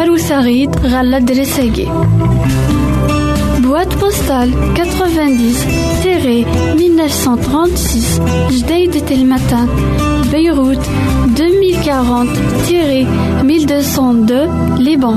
Arwet aɣ-d ɣer. Boîte postale 90-1936 Jdeï de Telmatan, Beyrouth 2040-1202 Liban.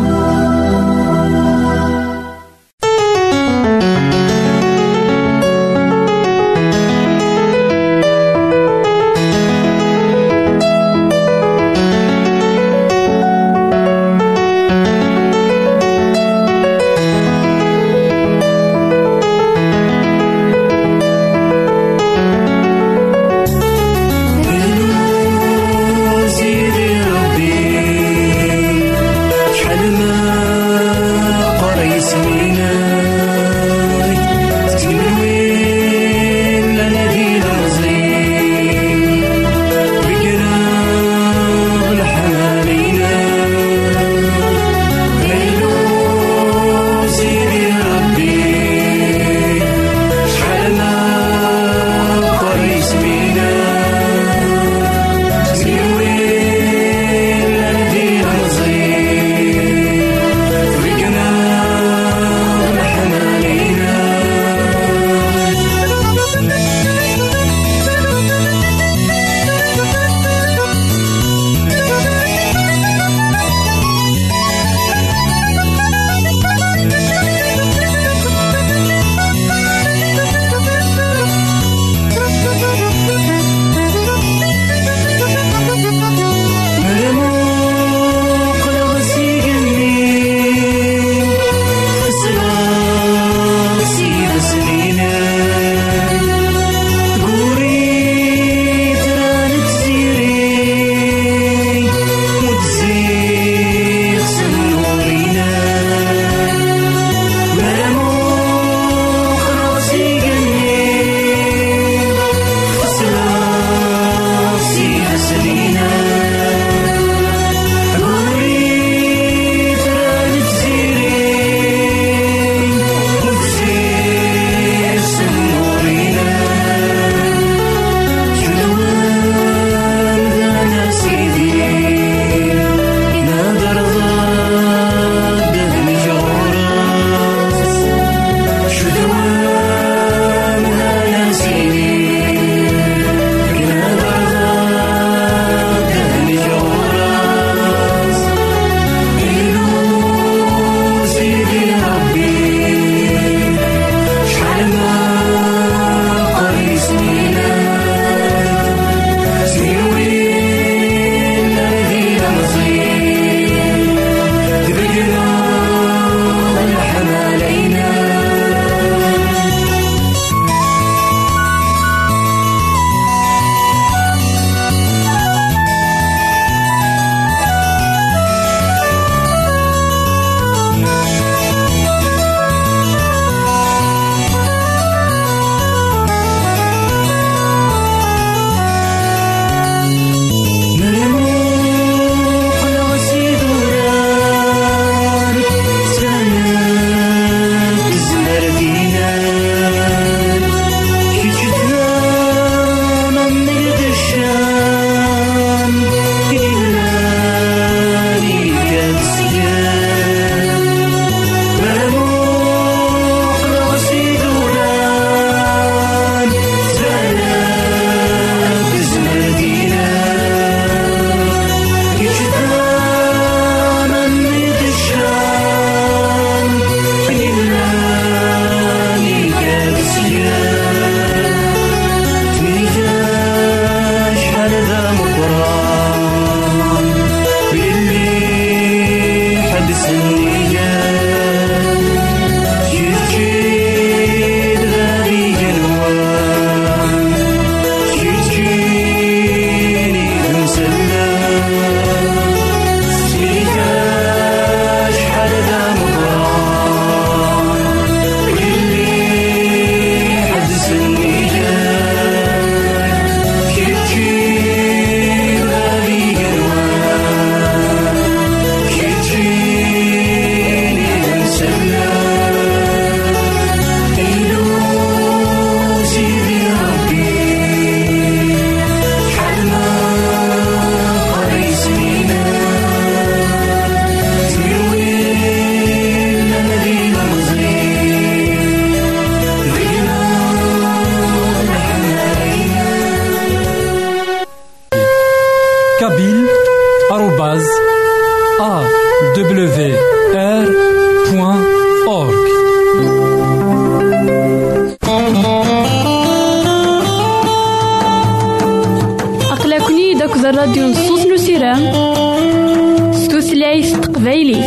نصوص نسيرام ستوثلايف تقبايلي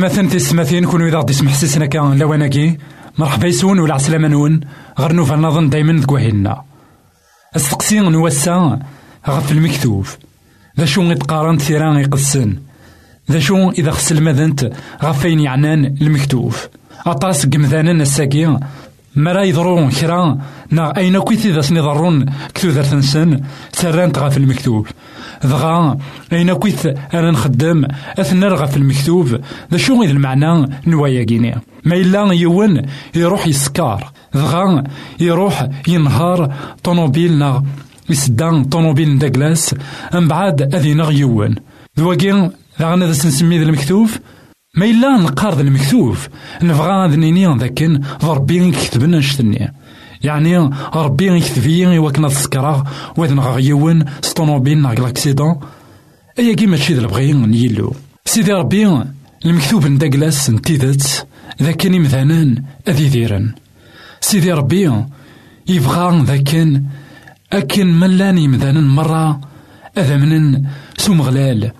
إثماثن تسماثين كونوا إذا غدي سمح سيسنا كان لواناكي مرحبا يسون ولا عسلامة نون. غير نوفا نظن دايما ذكواهينا استقسي نوسا. غف المكتوب. ذا شو يتقارن ثيران يقسن ذا شو إذا خص المذنت غفين يعنان المكتوب. أطاس قمذانا مرا يضرون كرا نا أين كويت إذا سنضرون كتو ذا تنسن سرانت غف المكتوب دغا أين كويت أنا نخدم أثنى في المكتوب ذا شو إذا المعنى نوايا كيني ما إلا يون يروح يسكار دغا يروح ينهار طوموبيل نا يسدان طوموبيل داكلاس من بعد أذي نغ يون ذواكي غانا ذا سنسمي ذا المكتوب ما إلا نقار ذا المكتوب. نبغى ذا ذاكن ربي يكتبنا نشتني. يعني ربي يكتفي وكنا تسكرا وإذ نغا يون سطونوبيل نغ لاكسيدون أيا كيما تشي ذا البغي نيلو سيدي ربي المكتوب نداكلاس نتيدت ذاكن إمثالا أذي ديرن. سيدي ربي يبغى ذاكن أكن ملان يمثالا مرة أذا من سومغلال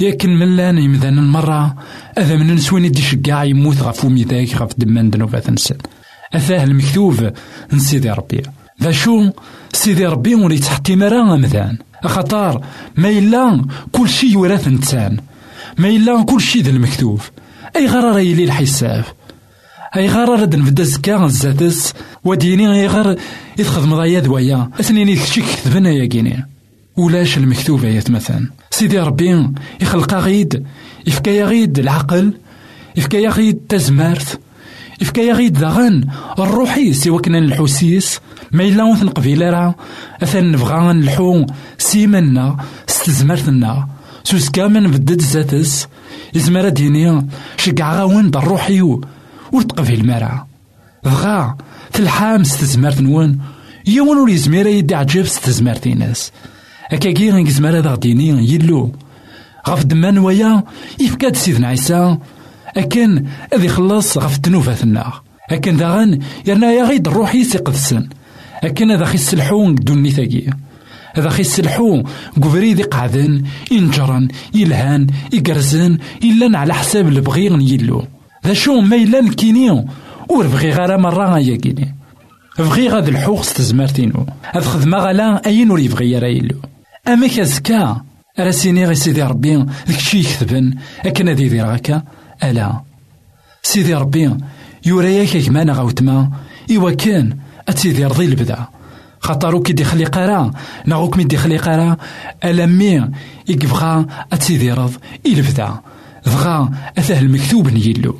ياكن ملان يمثالا مرة أذا من سوين يدي شقاع يموت غفو ميداك غف دمان دنوفا تنسل أثاه المكتوب. من سيدي ربي. ذا شو؟ سيدي ربي ور يتحتي مرا أمذان أخطار. ما إلا كل شي يورث إنسان ما إلا كل شي ذا المكتوب. أي غرار يلي الحساب. أي غرار رد نبدا زكا زاتس. وديني أي غير يتخذ مضايا دوايا أثنيني كشي كذبنا يا كيني. ولاش المكتوب يا مثلا. سيدي ربي يخلق غيد. يفكا غيد العقل يفكا غيد تزمارت يفكا غيد داغن الروحي سي كنا الحوسيس ما إلا وثن قبيلة راه. أثن نبغى نلحو سيمنا ستزمرتنا سوس كامل بدد زاتس يزمر ديني شقع غاون الروحي وتقبل مرا بغا تلحام ستزمرت نون يوان ور يزمير يدي عجب ستزمرت ناس أكاكي غيك زمر هذا ديني يلو غف دمان ويا يفكاد سيدنا عيسى أكن أذ يخلص غف تنوفاتنا أكن داغن يرنا يا غيد روحي سيقدسن أكن هذا خي السلحو دوني ثاقي هذا خي السلحو قبريد قعدن ينجرن يلهان يقرزن إلا على حساب البغيغ يلو ذا شو ما إلا نكينيو ور بغي غير مرة يا كيني بغي غاد الحوق ستزمرتينو هاد خدمة غالا أين ور يبغي يرا يلو أما كازكا راسيني غي سيدي ربي داكشي يكتبن أكن هادي يدير هكا ألا سيدي ربي يورياك كمان غاوتما إوا كان أتيدي رضي البدا خاطر كي ديخلي قرا ناغوك مي ديخلي قرا ألمي يبغى أتيدي رض البدا بغا أثاه المكتوب نيلو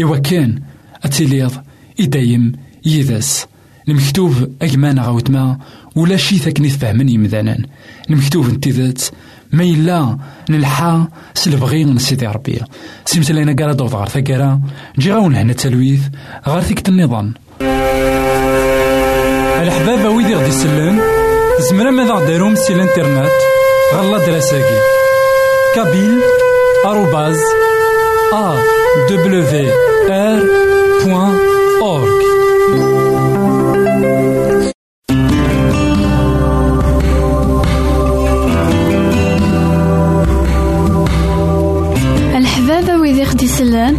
إوا كان أتيليض إدايم يدس المكتوب أجمان غاوتما ولا شي ثاكني تفهمني يمذانا المكتوب انتذات ما إلا نلحى من سيدي ربي. سيمتلينا قال دوض غار ثقرا نجي غاون هنا التلويث غار ثيكت النظام. الحباب ويدي غدي يسلم زمرا ماذا غديرهم سي الانترنت؟ غالا دراساكي. كابيل آروباز أ دبليو آر بوان سلان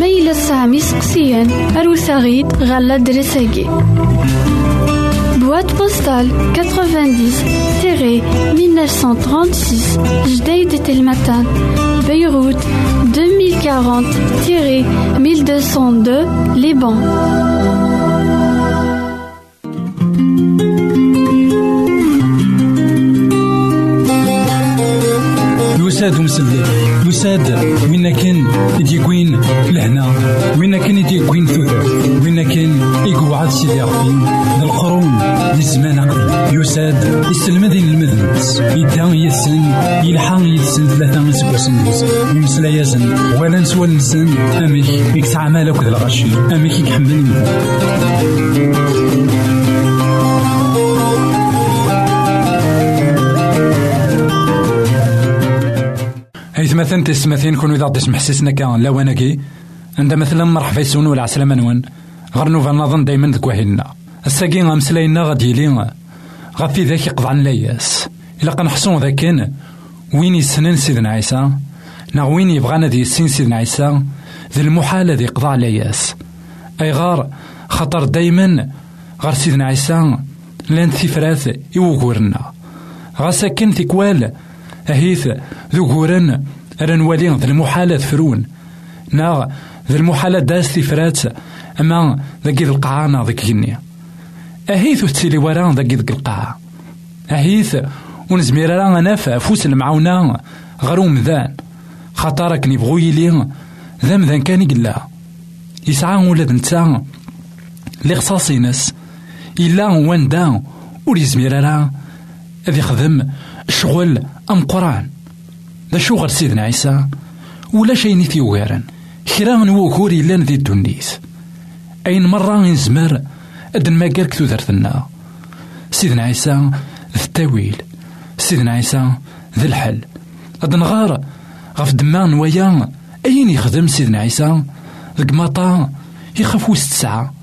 ميلا سامي سقسيان أروساغيد غالا درساكي Boîte postale 90-1936 Jdeï de Telmatan Beyrouth 2040-1202 Liban يساد ومسلك يساد وين كان يديكوين لهنا؟ وين كان يديكوين ثوثر وين كان يقعد سيدي ربي القرون للزمان قبل يساد يسلم ذي المذنبس يدا يسن يلحق يسن ثلاثة سكوسن يمسلا يزن. ولا نسوى نسن أمك يكسع مالك ذا الغشي. أمك يحمل مثلا تسمثين كونو إذا تسمح سيسنا كان لواناكي عند مثلا مرحبا يسون ولا عسلامة نوان غير نوفا نظن دايما ذك وهينا الساقي غامسلاينا غادي يلي غافي ذاك يقضع لياس إلا قنحصون ذاكن وين يسنن سيدنا عيسى؟ نا وين يبغانا ذي السين سيدنا عيسى؟ ذي المحال ذي قضاء لياس أي غار خطر دايما غار سيدنا عيسى لأن ثفرات يوغورنا. غاساكن تيكوال أهيث ذو غورن أرى نوالي ذي المحالة فرون. نا ذي المحالة داس تفرات أما ذاك القاعة ذاك جني أهيث تسيلي ورا ذاك القاعة. أهيث ونزمير راه ناف فوس المعاونة غرو مذان. خاطرك نبغو يلي ذا مذان كان يقلا يسعى ولاد نتا لي خصاصينس إلا وان دا ور يزمير راه أذ يخدم شغل أم قرآن. ذا شغل سيدنا عيسى؟ ولا شي نيتي ويرن كرا من وكوري لأن ذي الدنيس أين مرة ينزمر أدن ما قالك تودرتنا سيدنا عيسى ذي التاويل. سيدنا عيسى ذي الحل. هاد نغار غف دمان ويا. أين يخدم سيدنا عيسى؟ ذك مطا يخاف وسط ساعة.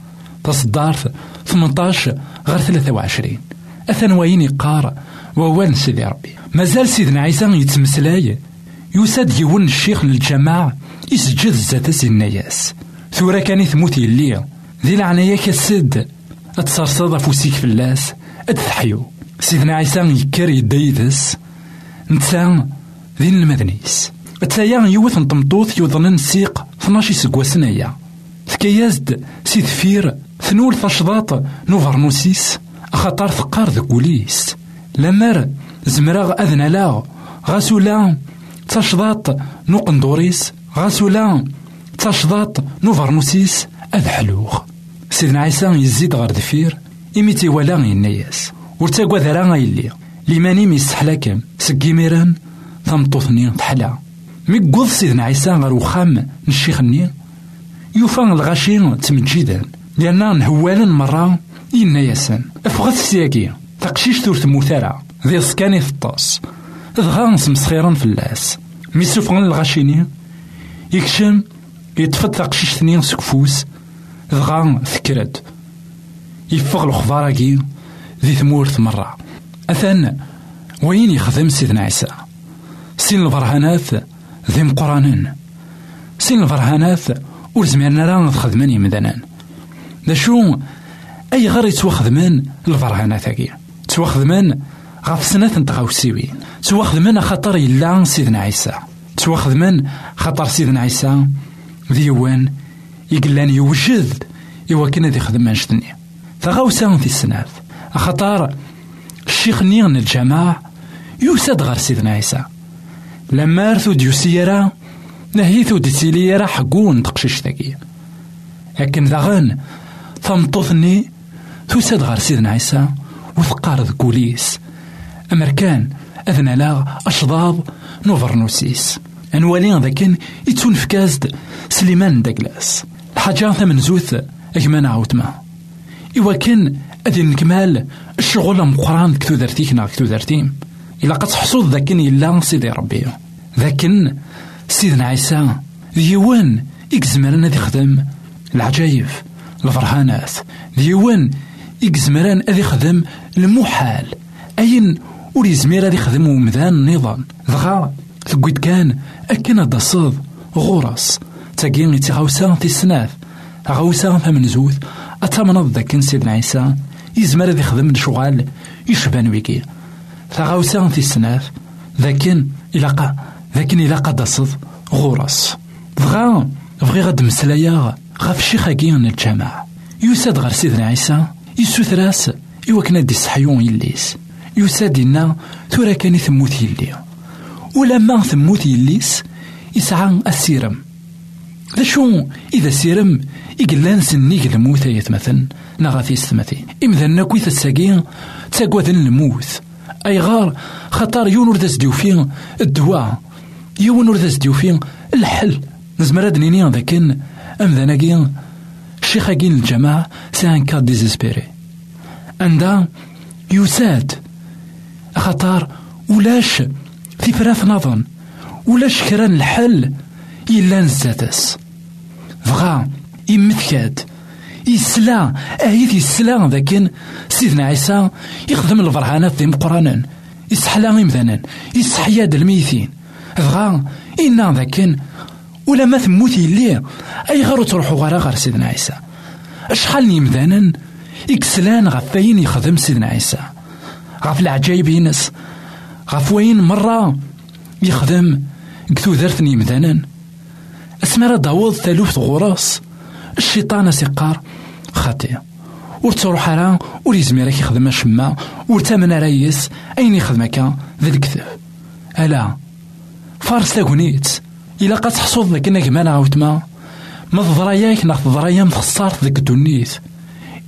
تصدارت 18 غير 23 أثن وين يقار ووال سيدي ربي. مازال سيدنا عيسى يتمسلاي يساد يون الشيخ للجماعة يسجد الزات سيناياس ثورا كان يثموت يلي ذي العناية كسد أتصرصد فوسيك في اللاس أتحيو سيدنا عيسى يكر يدايدس نتا ذي المدنيس أتايا يوث نطمطوث يوضن نسيق 12 سكوا سنايا ثكيازد سي ثفير ثنول تشضاط نوفرنوسيس أخطار ثقار ذكوليس لمر زمراغ أذن لا. غاسولا تشضاط نوقندوريس غاسولا تشضاط نوفرنوسيس أذ حلوغ سيدنا عيسى يزيد غير دفير إميتي ولا يناياس ورتاقوا ذرا يلي لماني ميستحلاكم سكي ميران ثمطوثني تحلا. مي قوض سيدنا عيسى غير وخام نشيخني يوفا الغاشي تمجيدا لأن نهوالا مرة إنا ياسن أفغت سياكي تقشيش تور تموثارا ذي سكاني في الطاس دغا في اللاس مي سوفغن الغاشيني يكشم تقشيش ثنين سكفوس دغا فكرد يفغ الخضاراكي ذي ثمورث مرة أثان وين يخدم سيدنا عيسى سين البرهانات ذي مقرانين سين البرهانات ور راه نخدمن يمدانان دا شو أي غير يتوخدمن البرهانات هاكي توخدمن غاف سنة نتغاوسيوين توخدمن خاطر يلا سيدنا عيسى. توخدمن خاطر سيدنا عيسى. ذيوان يقلان يوجد كان ذي خدم أنشتني تغاوسا في السنات. خاطر الشيخ نيغن الجماع يوسد غير سيدنا عيسى. لما رثو ديوسيرا نهيثو ديسيليرا حقون تقشيش ذاكي لكن ذاغن ثمطوثني توسد غير سيدنا عيسى. وثقار ذكوليس أمريكان أذن لا أشضاض نوفرنوسيس أنوالين ذاكن يتون فكازد سليمان داكلاس. الحاجة ثمن زوث أكمان عاوتما إوا كان أدي نكمال الشغل مقران كتو درتيك نا كتو درتيم إلا قد تحصد ذاكن إلا سيدي ربي. ذاكن سيدنا عيسى ديوان إكزمران ذي خدم العجايب الفرحانات ديوان إكزمران ذي خدم المحال. أين ور يزمير ذي خدم ومذان النظام. دغا تقويد كان. أكن دصد غورس. تاقين تغاوسا في السناف. غاوسا ثمن زوث أتمنض ذاك سيدنا عيسى يزمر ذي خدم شغال. يشبان ويكي. ثغاوسا في السناف. ذاكن إلا قا ذاكن إلا قد صد غورس. بغا بغي غد مسلايا. غاف شيخاكي من الجامع يساد غير سيدنا عيسى يسوثراس إوا كنا دي صحيون يليس. يساد إنا ثورا كان ثموت يلي. ولما ثموت يليس يسعى السيرم. ذا شو؟ إذا سيرم إقلان سنيك الموت يتمثل. نغاثي ستمثي إمذا كويت الساقين تاقوذن الموت أي غار خطر يون ورد فين الدواء. يون ورد فين الحل. نزمر هاد نيني ذاكن أم ذا الشيخ الجماعة سان كاد ديزيسبيري. عندها يساد خطر ولاش في فراث نظن ولاش كران الحل إلا نزاتس بغا يمثكاد يسلا أهيث يسلا ذاكن سيدنا عيسى يخدم الفرحانات ذي مقرانا. يسحلا إمذانا يسحياد الميتين. بغا إنا ذاكن ولا ما ثموتي ليه أي غير تروحوا غير غير سيدنا عيسى. أشحال نيمذانا إكسلان غف أين يخدم سيدنا عيسى. غف العجايب ينس. غف وين مرة يخدم كثو ذرث نيمذانا اسمرا داوود ثالوث غراس. الشيطان سيقار خاطئ. ور راه ور يزمر يخدم اشما ور تامن رايس أين يخدم هكا؟ ذا الكذب. ألا فارس تاكونيت إلا قد تحصد ذاك النجمان عاوتما ما. ضراياك ناخ ضرايا مخصارت ذاك الدنيت.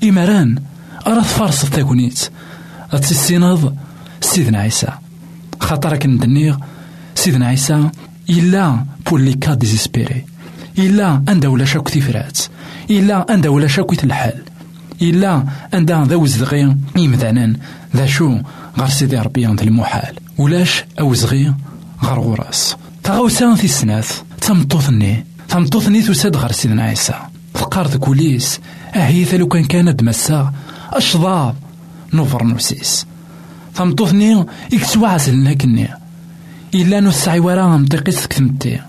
إمران أرى فارس تاكونيت أتسينض سيدنا عيسى. خاطرك ندنيغ سيدنا عيسى. إلا بولي كا ديزيسبيري. إلا أندا ولا شاك تفرات إلا أندا ولا شاك تلحل إلا أندا ذا وزغي إمذانا ذا شو غير سيدي ربي عند المحال. ولاش أوزغي غير غراس تغاوسا في السناث. تمطوثني تمطوثني تساد غير سيدنا عيسى. فقار كوليس. أهيث لو كان كان دمسا. أشضاب. نوفر نوسيس. تمطوثني إكسوا عسل لكني إلا نسعي ورا مطيقيس كتمتي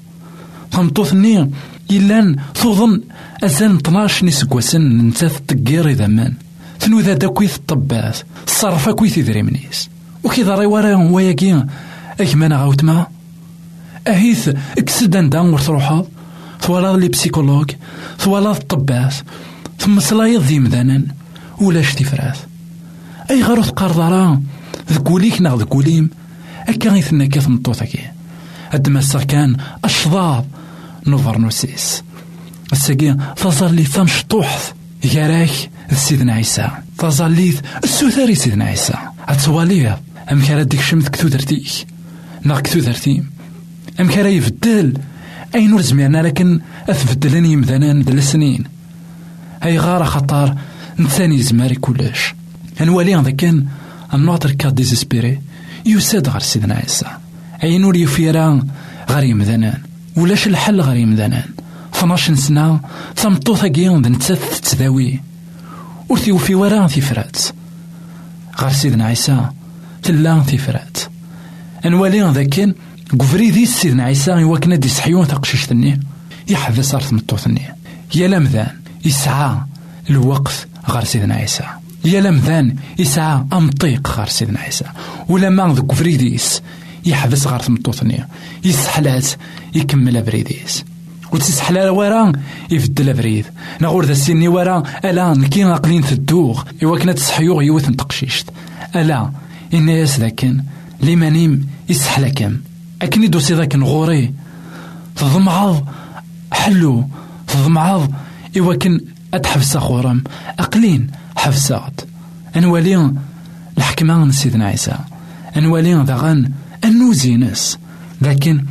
تمطوثني إلا توظن أزال 12 نسكواسن نتاث تقير إذا مان تنوذا داكويث الطبات صرفا كويث إذريمنيس وكي ضري ورا هو ياكي أكمان غاوتما. أهيث اكسد عندها ور تروحا ثوالا لي بسيكولوج ثوالا الطبات ثم صلايض ذي مذانا ولاش تفراث أي غير تقار ضرا ذكوليك ناغ ذكوليم أكا غيثنا كيف نطوثكي هاد مسا كان أشضاب. نوفر نوسيس الساقي تظلي شطوحث ياراك سيدنا عيسى. تظليت السوثاري سيدنا عيسى. أتواليه أم كان ديك شمت كتو درتيك؟ ناغ كتو درتيم. أم كان يفدل. أي نور زميرنا لكن أثبدلني مذنان دل السنين أي غارة خطار. نثاني زماري كلش أنوالي ذا كان النوتر كا ديزيسبيري. يساد غير سيدنا عيسى. أي نور يفيرا غير يمذنان. ولاش الحل غير يمذنان. 12 سنة تمطوطا كيون ذا نتسات تداوي ور تيوفي ورا تيفرات غير سيدنا عيسى. تلا تيفرات أنوالي ذا كان قفريدي سيدنا عيسى. يوكنا دي سحيون تقشيشتني يحذى صارت تمطوثني يا لمذان. يسعى الوقت غير سيدنا عيسى. يا لمذان يسعى أمطيق غير سيدنا عيسى ولما ذوك فريديس يحبس غير تمطوثني يسحلات يكمل أبريديس وتسحلا ورا يفدل أبريد نغور ذا السني ورا ألا نكين أقلين تدوغ إوا كنا تسحيوغ يوث تقشيشت ألا إن ياس ذاكن لمنيم يسحلا كم. أكني دوسي ذاك نغوري. تضمعض حلو. تضمعض إوا كن أتحفس خورم أقلين حفصات. أنوالي الحكمة سيدنا عيسى. أنوالي ذغان أنوزي ناس لكن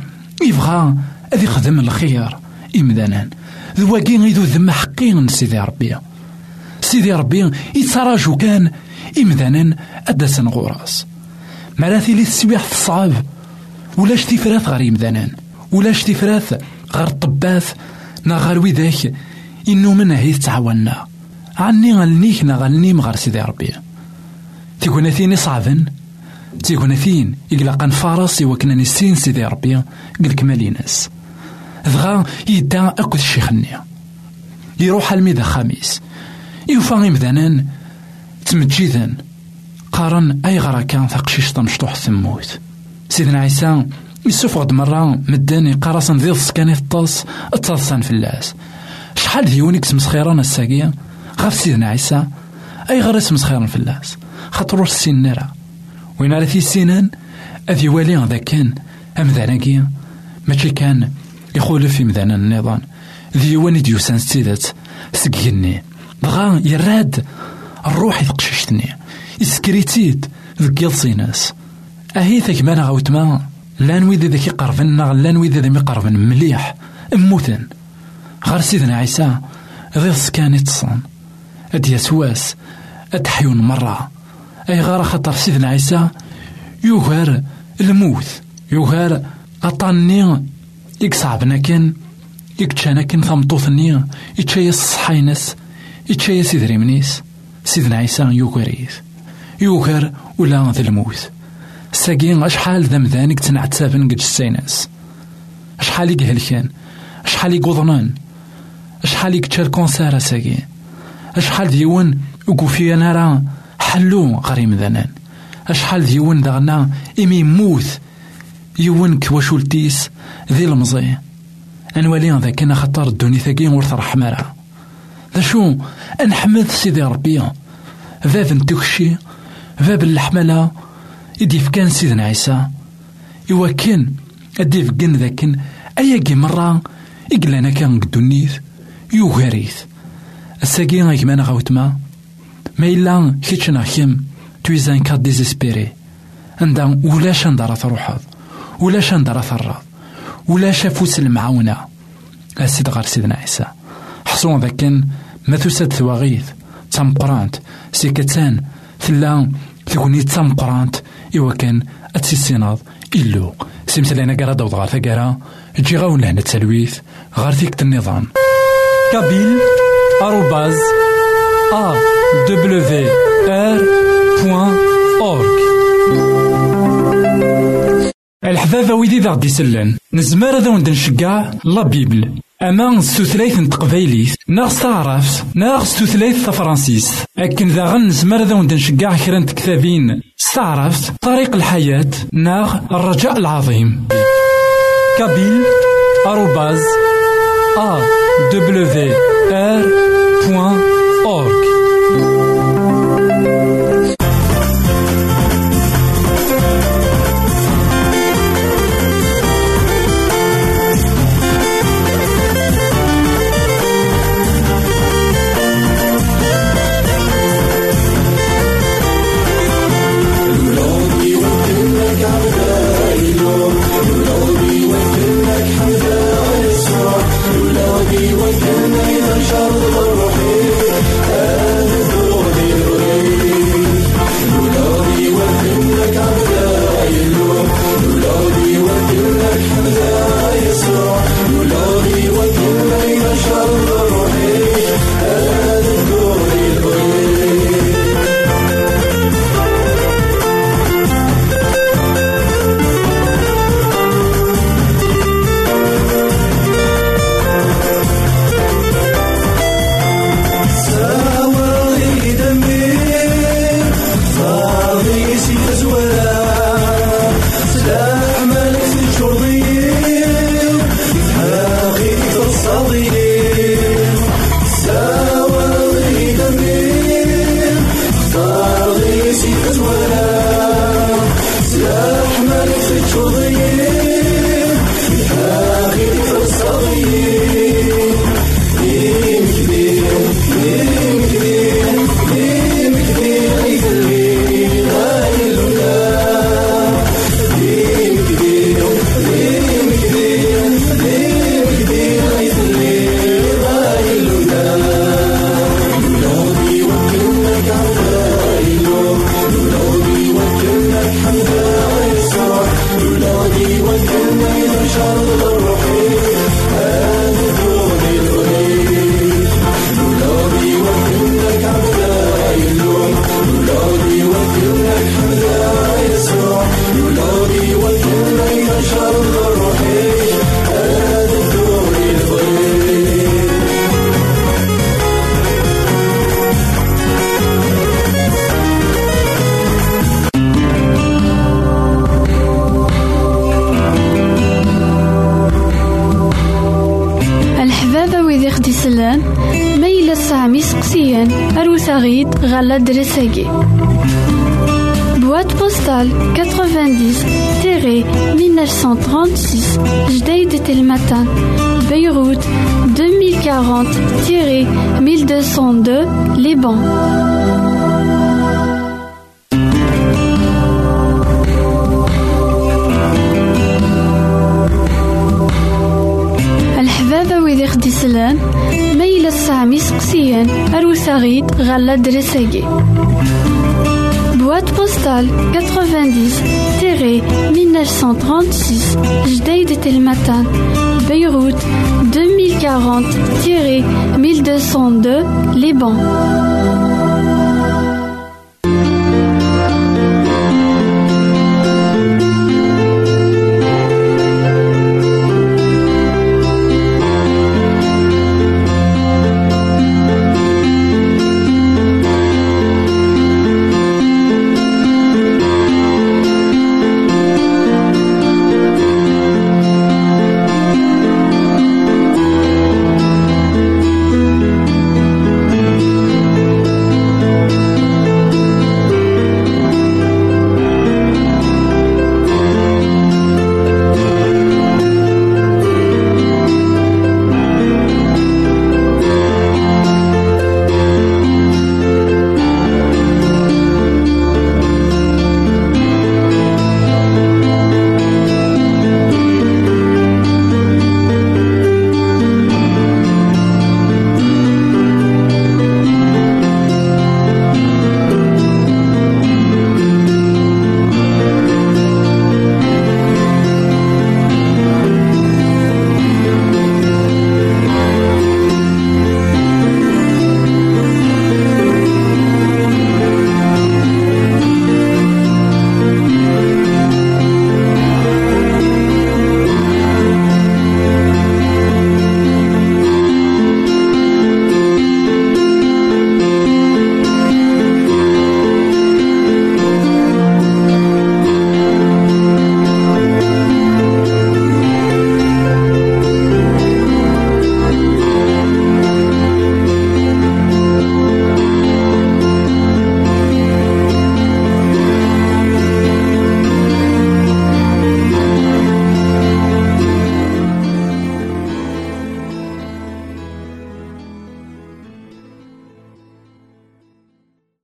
يبغى أذي يخدم الخير إمدانا ذواكي غيدو ذم حقين سيدي ربي. سيدي ربي يتراجو كان إمدانا أدسن غراس مراثي لي تسبيح تصعب ولاش تفراث غير إمدانا ولاش تفراث غير الطباث نا غير ويداك. إنو من هي تعاوننا عني غنيك نا غنيم غير سيدي ربي. ثيني صعبا تيكون ثين إقلاقا فارس وكنا نسين سيدي ربي قل كمالي ناس. دغا يدا أكد الشيخني يروح الميدا خاميس يوفا غيمدانان تمجيدا قارن أي غرا كان تقشيش تمشطوح ثموت سيدنا عيسى يسوف مرة مدان يقارصن ذي كان الطاس اتصان في اللاس. شحال ديونيك سمسخيران الساقية؟ غاف سيدنا عيسى. أي غير اسم سخيرا في اللاس خاطر السين نرى. وين على في السنان أذي والي ذا كان. أمذاناكي ماشي كان يقول في مذان النظام. ذي وان ديوسان ستيدات سقيني. بغا يراد الروح يتقششتني يسكريتيد ذك يلصيناس أهي ثكمانا غوتما لأن ويدي ذاك يقربن لأن ويدي ذا يقربن مليح. أموتن. غير سيدنا عيسى. ذي كان يتصان اد يسواس اد حيون مرة. أي غير خطر سيدنا عيسى؟ يوغر الموت يوغر أطاني يكصعبنا كان يكتشانا كان ثمطوثني يتشايس الصحاينس يتشايس يدريمنيس سيدنا عيسى يوغريث يوغر ولا ذا الموت ساقين أشحال ذا مذانك تنعتسابن قد السيناس أشحال يقهلكان أشحال يقوضنان؟ أشحال يكتشار كونسار ساقي؟ أشحال ديون أنا راه حلو غريم ذنان. أشحال ديون داغنا إمي يموت يون كواشولتيس ذي المزي. أنوالي ذاك أنا خطر الدوني ثاقي ورث رحمارا ذا شو أنحمد سيدي ربي. باب نتوكشي باب اللحملة إدي فكان سيدنا عيسى. إوا كان. أدي فكان ذاكن. أيا مرة إقلانا كان قدونيث يوغاريث. الساقي غيكمان غاوتما ما إلا كيتشنا خيم تويزان كا ديزيسبيري عندها ولاش ندار تروحض ولاش ندار ترض ولاش افوس المعاونة أسيد غار سيدنا عيسى حصون ذاكن ما تساد ثواغيث تمقرانت سيكتان ثلا تكوني تمقرانت إوا كان أتسيسيناض إلو سيمسلينا قرا دوض غار ثقرا تجي غاون لهنا تسلويث غار النظام كابيل بوان أورك الحبابة ويدي ذا غدي سلان نزمار ذا وند نشقع لا بيبل teqbaylit neɣ s taɛrabt neɣ s tutlayt tafransist akken daɣen nezmer ad awen nceggaɛ kra n tektabin s taɛrabt طريق الحياة neɣ الرجاء العظيم kabil arobaz A W R point غالا درساكي Boîte postale 90-1936 Jdeï de Telmatan Beyrouth 2040-1202 Liban ويدي خديسلان ميلا سامي سقسيان أروساغيد غالا درساجي. Boîte postale 90-1936 Jdeï de Telmatan Beyrouth 2040-1202 Liban